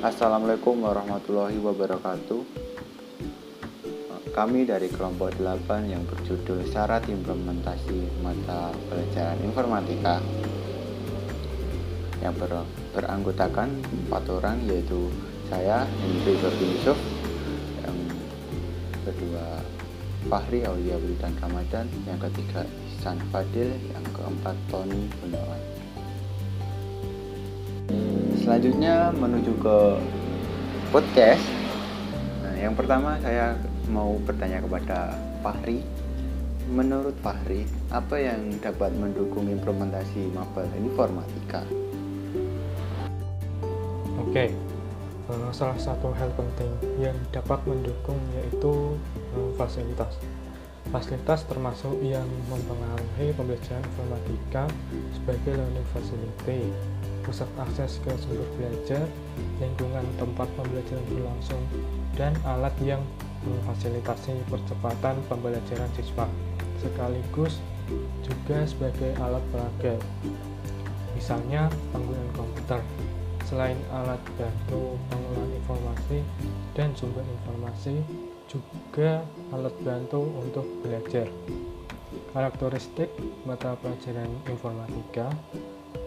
Assalamualaikum warahmatullahi wabarakatuh. Kami dari kelompok 8 yang berjudul Syarat Implementasi Mata Pelajaran Informatika yang ber beranggotakan empat orang yaitu saya Hendri Gordi Yusuf yang kedua Fahri Aulia Wildan Ramadan yang ketiga Ihsan Fadil yang keempat Tony Gunawan selanjutnya menuju ke podcast. Nah, yang pertama saya mau bertanya kepada Fahri. Menurut Fahri apa yang dapat mendukung implementasi mapel informatika? Oke eh, salah satu hal penting yang dapat mendukung yaitu eh, fasilitas. Fasilitas termasuk yang mempengaruhi pembelajaran informatika sebagai learning facility pusat akses ke sumber belajar, lingkungan tempat pembelajaran berlangsung, dan alat yang memfasilitasi percepatan pembelajaran siswa, sekaligus juga sebagai alat peraga. Misalnya penggunaan komputer, selain alat bantu pengolahan informasi dan sumber informasi, juga alat bantu untuk belajar. Karakteristik mata pelajaran informatika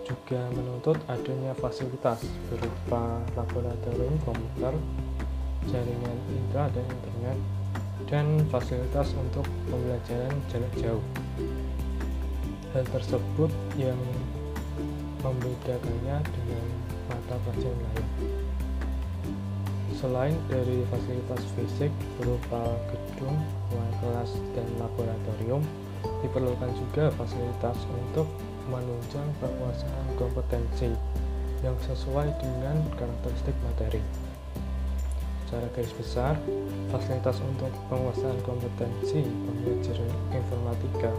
juga menuntut adanya fasilitas berupa laboratorium komputer, jaringan intra dan internet, dan fasilitas untuk pembelajaran jarak jauh. Hal tersebut yang membedakannya dengan mata pelajaran lain. Selain dari fasilitas fisik berupa gedung, ruang kelas, dan laboratorium, diperlukan juga fasilitas untuk menunjang penguasaan kompetensi yang sesuai dengan karakteristik materi. Secara garis besar, fasilitas untuk penguasaan kompetensi pembelajaran informatika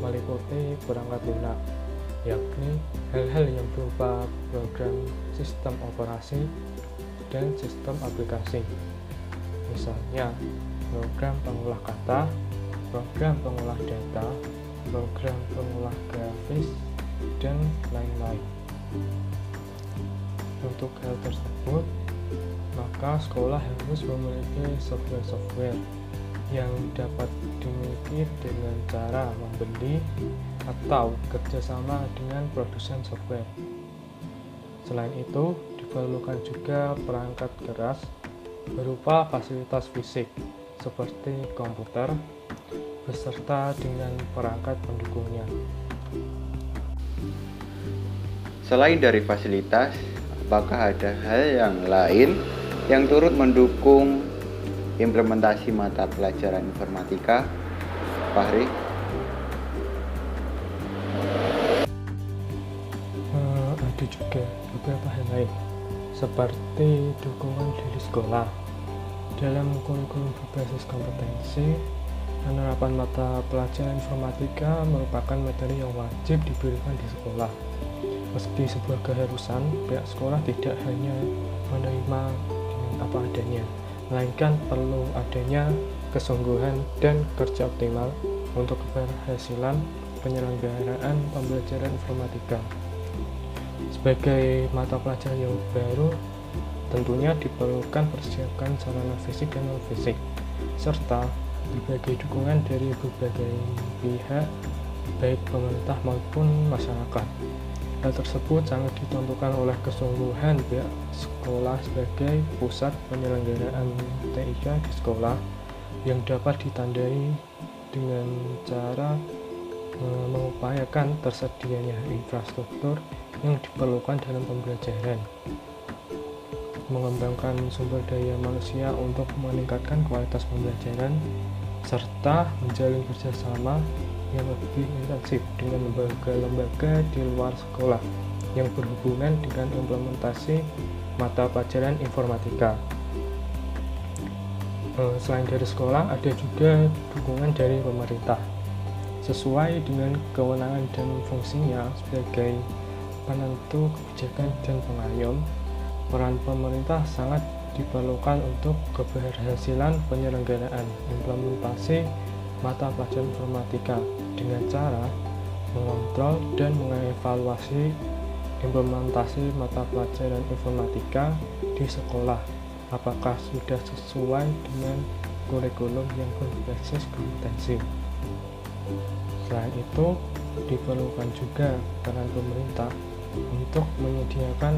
meliputi perangkat lunak, yakni hal-hal yang berupa program sistem operasi dan sistem aplikasi. Misalnya, program pengolah kata, program pengolah data, program pengolah grafis, dan lain-lain. Untuk hal tersebut, maka sekolah harus memiliki software-software yang dapat dimiliki dengan cara membeli atau kerjasama dengan produsen software. Selain itu, diperlukan juga perangkat keras berupa fasilitas fisik seperti komputer, beserta dengan perangkat pendukungnya. Selain dari fasilitas, apakah ada hal yang lain yang turut mendukung implementasi mata pelajaran informatika? Fahri? Uh, ada juga beberapa hal lain, seperti dukungan dari sekolah dalam kurikulum berbasis kompetensi Penerapan mata pelajaran informatika merupakan materi yang wajib diberikan di sekolah. Meski sebuah keharusan, pihak sekolah tidak hanya menerima dengan apa adanya, melainkan perlu adanya kesungguhan dan kerja optimal untuk keberhasilan penyelenggaraan pembelajaran informatika. Sebagai mata pelajaran yang baru, tentunya diperlukan persiapan sarana fisik dan non fisik, serta berbagai dukungan dari berbagai pihak, baik pemerintah maupun masyarakat. Hal tersebut sangat ditentukan oleh kesungguhan pihak sekolah sebagai pusat penyelenggaraan TIK di sekolah yang dapat ditandai dengan cara e, mengupayakan tersedianya infrastruktur yang diperlukan dalam pembelajaran mengembangkan sumber daya manusia untuk meningkatkan kualitas pembelajaran serta menjalin kerjasama yang lebih intensif dengan lembaga-lembaga di luar sekolah yang berhubungan dengan implementasi mata pelajaran informatika. Eh, selain dari sekolah, ada juga dukungan dari pemerintah. Sesuai dengan kewenangan dan fungsinya sebagai penentu kebijakan dan pengayom, peran pemerintah sangat diperlukan untuk keberhasilan penyelenggaraan implementasi mata pelajaran informatika dengan cara mengontrol dan mengevaluasi implementasi mata pelajaran informatika di sekolah. Apakah sudah sesuai dengan kurikulum yang berbasis kompetensi? Selain itu diperlukan juga peran pemerintah untuk menyediakan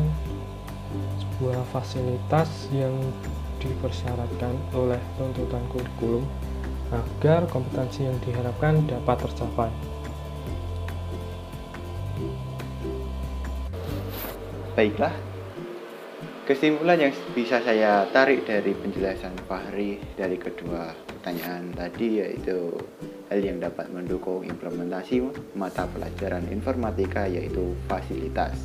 sebuah fasilitas yang dipersyaratkan oleh tuntutan kurikulum agar kompetensi yang diharapkan dapat tercapai. Baiklah, kesimpulan yang bisa saya tarik dari penjelasan Fahri dari kedua pertanyaan tadi yaitu hal yang dapat mendukung implementasi mata pelajaran informatika yaitu fasilitas.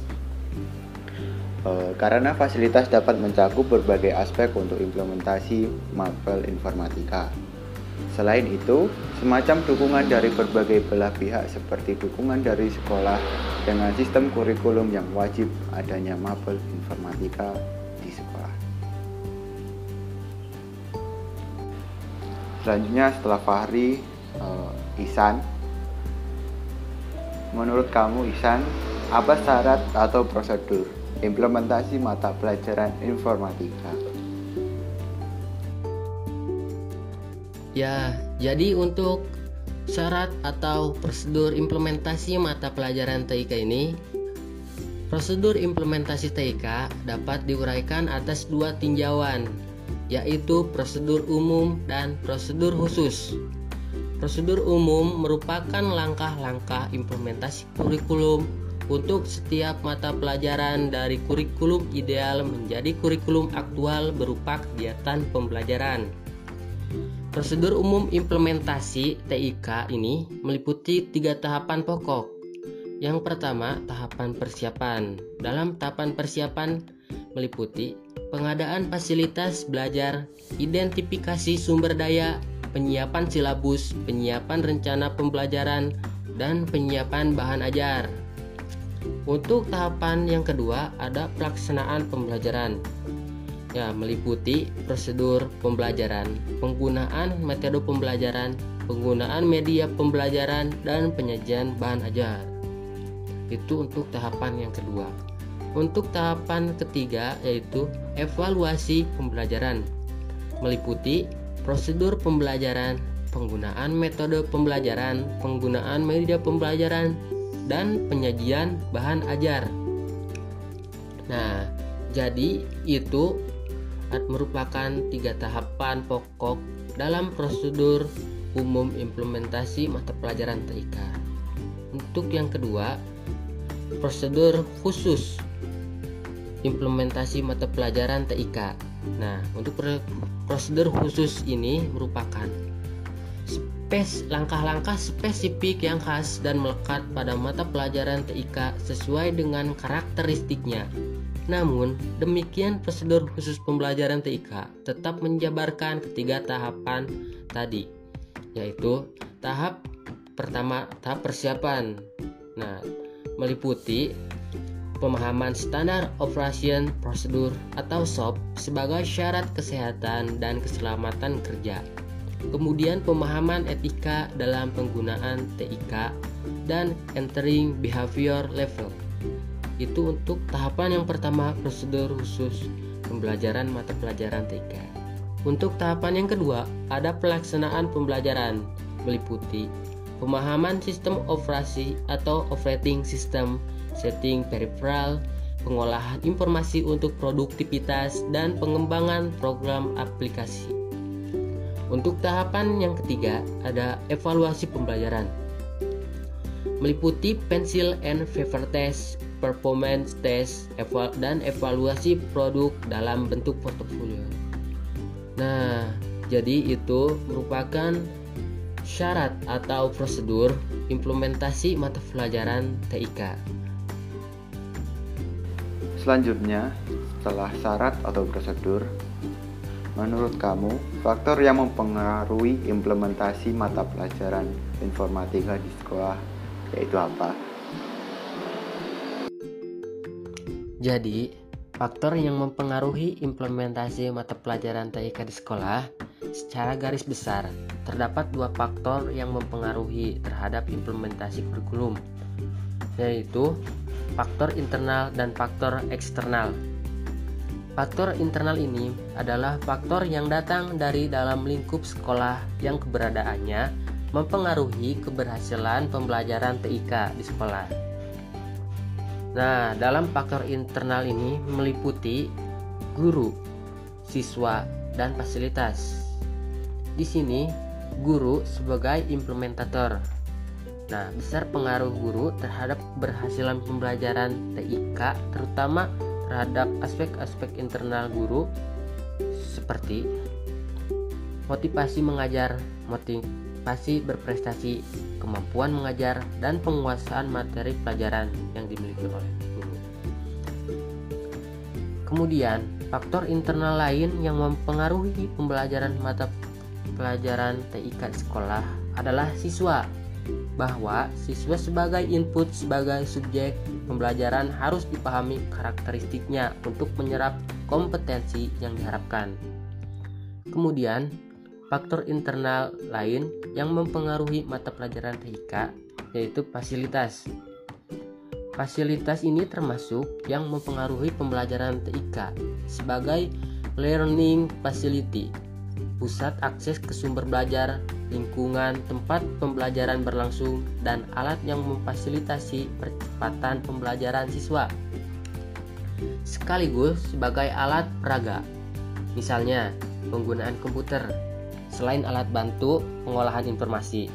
E, karena fasilitas dapat mencakup berbagai aspek untuk implementasi mapel informatika. Selain itu, semacam dukungan dari berbagai belah pihak seperti dukungan dari sekolah dengan sistem kurikulum yang wajib adanya mapel informatika di sekolah. Selanjutnya setelah Fahri uh, Isan. Menurut kamu Isan, apa syarat atau prosedur implementasi mata pelajaran informatika? Ya, jadi untuk syarat atau prosedur implementasi mata pelajaran TIK ini Prosedur implementasi TIK dapat diuraikan atas dua tinjauan, yaitu prosedur umum dan prosedur khusus. Prosedur umum merupakan langkah-langkah implementasi kurikulum untuk setiap mata pelajaran dari kurikulum ideal menjadi kurikulum aktual berupa kegiatan pembelajaran. Prosedur umum implementasi TIK ini meliputi tiga tahapan pokok. Yang pertama, tahapan persiapan. Dalam tahapan persiapan meliputi pengadaan fasilitas belajar, identifikasi sumber daya, penyiapan silabus, penyiapan rencana pembelajaran, dan penyiapan bahan ajar. Untuk tahapan yang kedua ada pelaksanaan pembelajaran. Ya, meliputi prosedur pembelajaran, penggunaan metode pembelajaran, penggunaan media pembelajaran dan penyajian bahan ajar. Itu untuk tahapan yang kedua. Untuk tahapan ketiga yaitu evaluasi pembelajaran. Meliputi prosedur pembelajaran, penggunaan metode pembelajaran, penggunaan media pembelajaran, dan penyajian bahan ajar. Nah, jadi itu merupakan tiga tahapan pokok dalam prosedur umum implementasi mata pelajaran TIK. Untuk yang kedua, prosedur khusus implementasi mata pelajaran TIK. Nah, untuk prosedur khusus ini merupakan spes langkah-langkah spesifik yang khas dan melekat pada mata pelajaran TIK sesuai dengan karakteristiknya. Namun, demikian prosedur khusus pembelajaran TIK tetap menjabarkan ketiga tahapan tadi, yaitu tahap pertama tahap persiapan. Nah, meliputi pemahaman standar operation prosedur atau SOP sebagai syarat kesehatan dan keselamatan kerja. Kemudian pemahaman etika dalam penggunaan TIK dan entering behavior level. Itu untuk tahapan yang pertama prosedur khusus pembelajaran mata pelajaran TIK. Untuk tahapan yang kedua, ada pelaksanaan pembelajaran meliputi pemahaman sistem operasi atau operating system setting peripheral, pengolahan informasi untuk produktivitas, dan pengembangan program aplikasi. Untuk tahapan yang ketiga, ada evaluasi pembelajaran. Meliputi pensil and paper test, performance test, dan evaluasi produk dalam bentuk portofolio. Nah, jadi itu merupakan syarat atau prosedur implementasi mata pelajaran TIK. Selanjutnya, setelah syarat atau prosedur, menurut kamu, faktor yang mempengaruhi implementasi mata pelajaran informatika di sekolah yaitu apa? Jadi, faktor yang mempengaruhi implementasi mata pelajaran TIK di sekolah secara garis besar terdapat dua faktor yang mempengaruhi terhadap implementasi kurikulum, yaitu faktor internal dan faktor eksternal. Faktor internal ini adalah faktor yang datang dari dalam lingkup sekolah yang keberadaannya mempengaruhi keberhasilan pembelajaran TIK di sekolah. Nah, dalam faktor internal ini meliputi guru, siswa, dan fasilitas. Di sini, guru sebagai implementator. Nah, besar pengaruh guru terhadap keberhasilan pembelajaran TIK terutama terhadap aspek-aspek internal guru seperti motivasi mengajar, motivasi berprestasi, kemampuan mengajar, dan penguasaan materi pelajaran yang dimiliki oleh guru. Kemudian, faktor internal lain yang mempengaruhi pembelajaran mata pelajaran TIK sekolah adalah siswa bahwa siswa sebagai input sebagai subjek pembelajaran harus dipahami karakteristiknya untuk menyerap kompetensi yang diharapkan. Kemudian, faktor internal lain yang mempengaruhi mata pelajaran TIK yaitu fasilitas. Fasilitas ini termasuk yang mempengaruhi pembelajaran TIK sebagai learning facility, pusat akses ke sumber belajar lingkungan tempat pembelajaran berlangsung, dan alat yang memfasilitasi percepatan pembelajaran siswa, sekaligus sebagai alat peraga. Misalnya, penggunaan komputer selain alat bantu pengolahan informasi,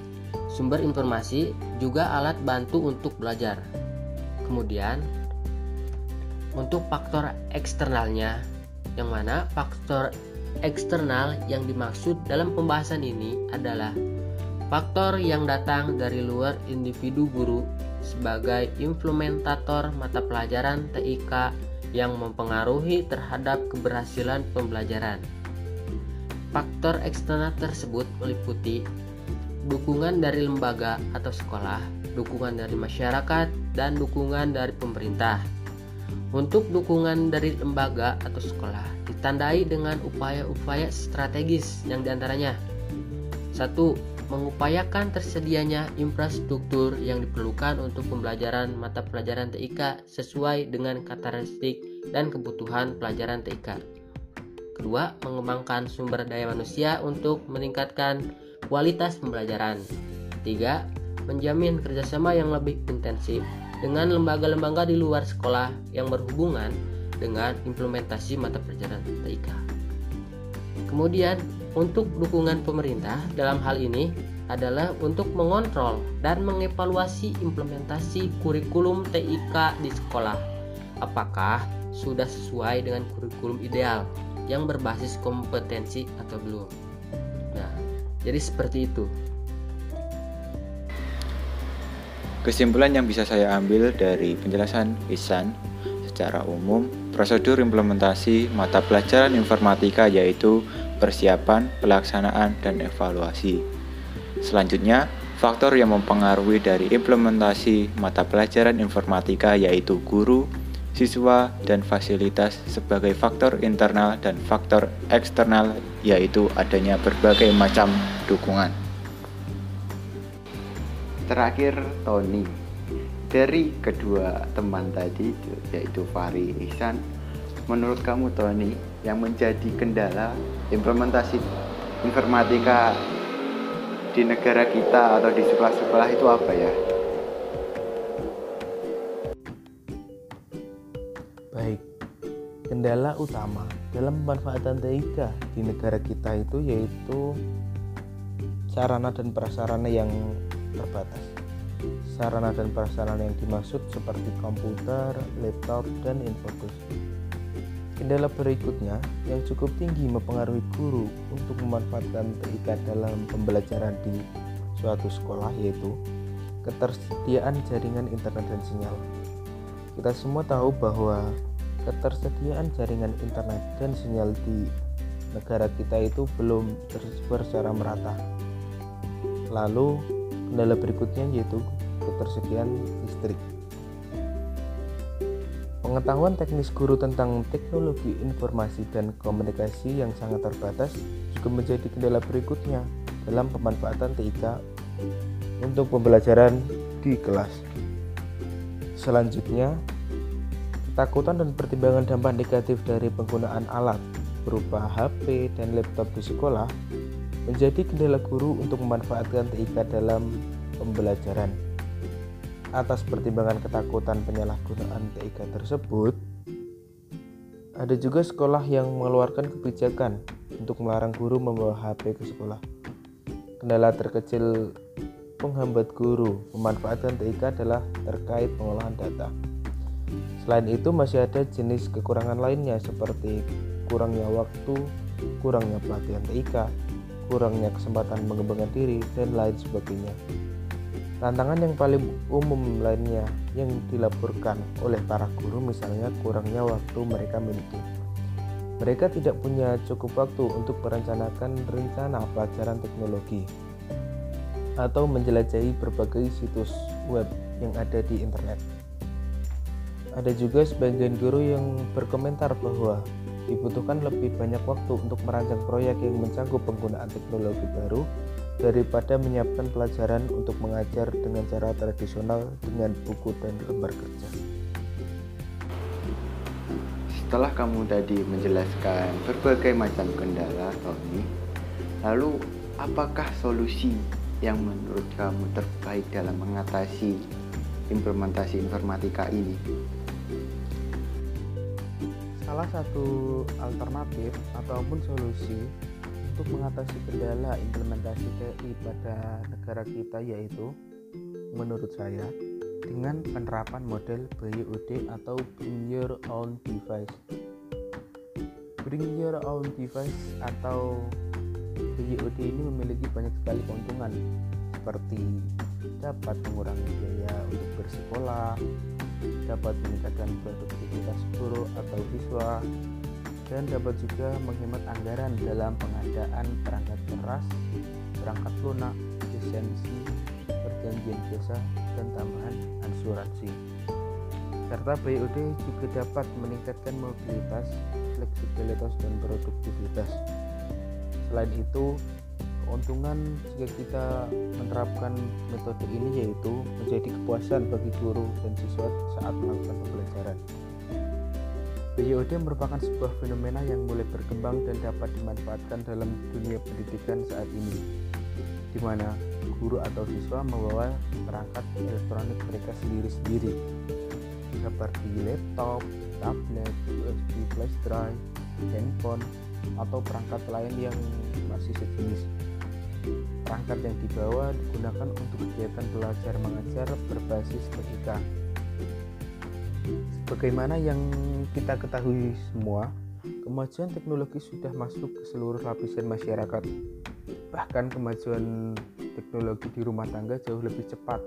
sumber informasi juga alat bantu untuk belajar. Kemudian, untuk faktor eksternalnya, yang mana faktor eksternal yang dimaksud dalam pembahasan ini adalah faktor yang datang dari luar individu guru sebagai implementator mata pelajaran TIK yang mempengaruhi terhadap keberhasilan pembelajaran. Faktor eksternal tersebut meliputi dukungan dari lembaga atau sekolah, dukungan dari masyarakat, dan dukungan dari pemerintah. Untuk dukungan dari lembaga atau sekolah ditandai dengan upaya-upaya strategis yang di antaranya satu mengupayakan tersedianya infrastruktur yang diperlukan untuk pembelajaran mata pelajaran TIK sesuai dengan karakteristik dan kebutuhan pelajaran TIK. Kedua, mengembangkan sumber daya manusia untuk meningkatkan kualitas pembelajaran. Tiga, menjamin kerjasama yang lebih intensif dengan lembaga-lembaga di luar sekolah yang berhubungan dengan implementasi mata pelajaran TIK. Kemudian, untuk dukungan pemerintah dalam hal ini adalah untuk mengontrol dan mengevaluasi implementasi kurikulum TIK di sekolah. Apakah sudah sesuai dengan kurikulum ideal yang berbasis kompetensi atau belum? Nah, jadi seperti itu. Kesimpulan yang bisa saya ambil dari penjelasan Isan secara umum, prosedur implementasi mata pelajaran informatika yaitu persiapan, pelaksanaan, dan evaluasi. Selanjutnya, faktor yang mempengaruhi dari implementasi mata pelajaran informatika yaitu guru, siswa, dan fasilitas sebagai faktor internal dan faktor eksternal yaitu adanya berbagai macam dukungan. Terakhir Tony dari kedua teman tadi yaitu Fari Ihsan menurut kamu Tony yang menjadi kendala implementasi informatika di negara kita atau di sekolah-sekolah itu apa ya? Baik, kendala utama dalam pemanfaatan TIK di negara kita itu yaitu sarana dan prasarana yang terbatas. Sarana dan prasarana yang dimaksud seperti komputer, laptop, dan infokus. Kendala berikutnya yang cukup tinggi mempengaruhi guru untuk memanfaatkan TIK dalam pembelajaran di suatu sekolah yaitu ketersediaan jaringan internet dan sinyal. Kita semua tahu bahwa ketersediaan jaringan internet dan sinyal di negara kita itu belum tersebar secara merata. Lalu Kendala berikutnya yaitu ketersediaan listrik. Pengetahuan teknis guru tentang teknologi informasi dan komunikasi yang sangat terbatas juga menjadi kendala berikutnya dalam pemanfaatan TIK untuk pembelajaran di kelas. Selanjutnya, Ketakutan dan pertimbangan dampak negatif dari penggunaan alat berupa HP dan laptop di sekolah menjadi kendala guru untuk memanfaatkan TIK dalam pembelajaran. Atas pertimbangan ketakutan penyalahgunaan TIK tersebut, ada juga sekolah yang mengeluarkan kebijakan untuk melarang guru membawa HP ke sekolah. Kendala terkecil penghambat guru memanfaatkan TIK adalah terkait pengolahan data. Selain itu masih ada jenis kekurangan lainnya seperti kurangnya waktu, kurangnya pelatihan TIK, kurangnya kesempatan mengembangkan diri, dan lain sebagainya. Tantangan yang paling umum lainnya yang dilaporkan oleh para guru misalnya kurangnya waktu mereka miliki. Mereka tidak punya cukup waktu untuk merencanakan rencana pelajaran teknologi atau menjelajahi berbagai situs web yang ada di internet. Ada juga sebagian guru yang berkomentar bahwa dibutuhkan lebih banyak waktu untuk merancang proyek yang mencangkup penggunaan teknologi baru daripada menyiapkan pelajaran untuk mengajar dengan cara tradisional dengan buku dan lembar kerja. Setelah kamu tadi menjelaskan berbagai macam kendala, Tony, lalu apakah solusi yang menurut kamu terbaik dalam mengatasi implementasi informatika ini? Salah satu alternatif ataupun solusi untuk mengatasi kendala implementasi TI pada negara kita yaitu menurut saya dengan penerapan model BYOD atau Bring Your Own Device. Bring Your Own Device atau BYOD ini memiliki banyak sekali keuntungan seperti dapat mengurangi biaya untuk bersekolah, dapat meningkatkan produktivitas guru atau siswa, dan dapat juga menghemat anggaran dalam pengadaan perangkat keras, perangkat lunak, lisensi, perjanjian jasa, dan tambahan asuransi. Serta BOD juga dapat meningkatkan mobilitas, fleksibilitas, dan produktivitas. Selain itu, keuntungan jika kita menerapkan metode ini yaitu menjadi kepuasan bagi guru dan siswa saat melakukan pembelajaran. BYOD merupakan sebuah fenomena yang mulai berkembang dan dapat dimanfaatkan dalam dunia pendidikan saat ini, di mana guru atau siswa membawa perangkat elektronik mereka sendiri-sendiri, seperti laptop, tablet, USB flash drive, handphone, atau perangkat lain yang masih sejenis. Perangkat yang dibawa digunakan untuk kegiatan belajar mengajar berbasis TIK. Sebagaimana yang kita ketahui semua, kemajuan teknologi sudah masuk ke seluruh lapisan masyarakat. Bahkan kemajuan teknologi di rumah tangga jauh lebih cepat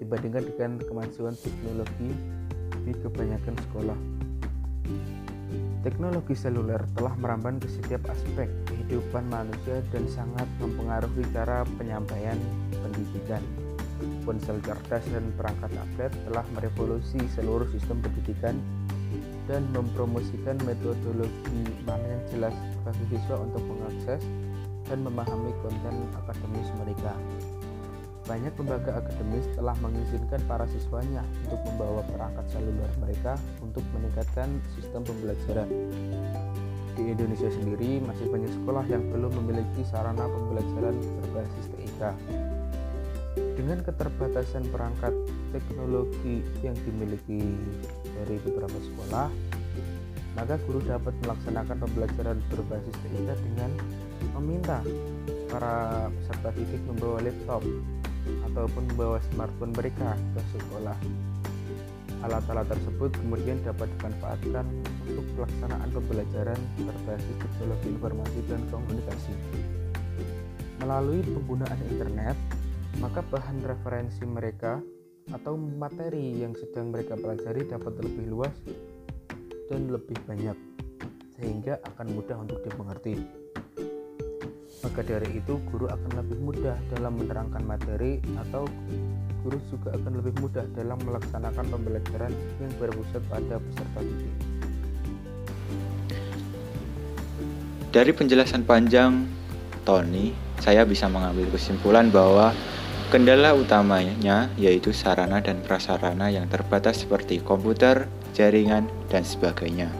dibandingkan dengan kemajuan teknologi di kebanyakan sekolah. Teknologi seluler telah merambat ke setiap aspek kehidupan manusia dan sangat mempengaruhi cara penyampaian pendidikan. Ponsel cerdas dan perangkat tablet telah merevolusi seluruh sistem pendidikan dan mempromosikan metodologi mana yang jelas bagi siswa untuk mengakses dan memahami konten akademis mereka. Banyak lembaga akademis telah mengizinkan para siswanya untuk membawa perangkat seluler mereka untuk meningkatkan sistem pembelajaran. Di Indonesia sendiri masih banyak sekolah yang belum memiliki sarana pembelajaran berbasis TIK. Dengan keterbatasan perangkat teknologi yang dimiliki dari beberapa sekolah, maka guru dapat melaksanakan pembelajaran berbasis TIK dengan meminta para peserta didik membawa laptop ataupun membawa smartphone mereka ke sekolah. Alat-alat tersebut kemudian dapat dimanfaatkan untuk pelaksanaan pembelajaran berbasis teknologi informasi dan komunikasi. Melalui penggunaan internet, maka bahan referensi mereka atau materi yang sedang mereka pelajari dapat lebih luas dan lebih banyak, sehingga akan mudah untuk dimengerti. Maka dari itu, guru akan lebih mudah dalam menerangkan materi atau guru juga akan lebih mudah dalam melaksanakan pembelajaran yang berpusat pada peserta didik. Dari penjelasan panjang Tony, saya bisa mengambil kesimpulan bahwa Kendala utamanya yaitu sarana dan prasarana yang terbatas seperti komputer, jaringan, dan sebagainya.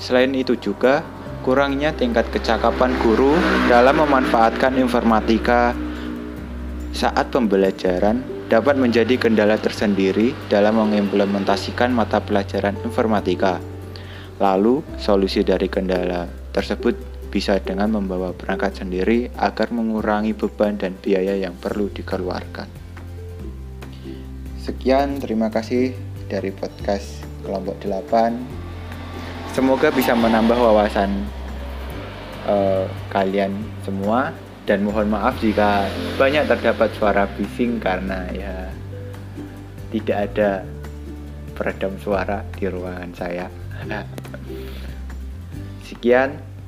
Selain itu juga kurangnya tingkat kecakapan guru dalam memanfaatkan informatika saat pembelajaran dapat menjadi kendala tersendiri dalam mengimplementasikan mata pelajaran informatika. Lalu, solusi dari kendala tersebut bisa dengan membawa perangkat sendiri agar mengurangi beban dan biaya yang perlu dikeluarkan. Sekian, terima kasih dari podcast kelompok 8. Semoga bisa menambah wawasan uh, kalian semua dan mohon maaf jika banyak terdapat suara bising karena ya tidak ada peredam suara di ruangan saya. Sekian,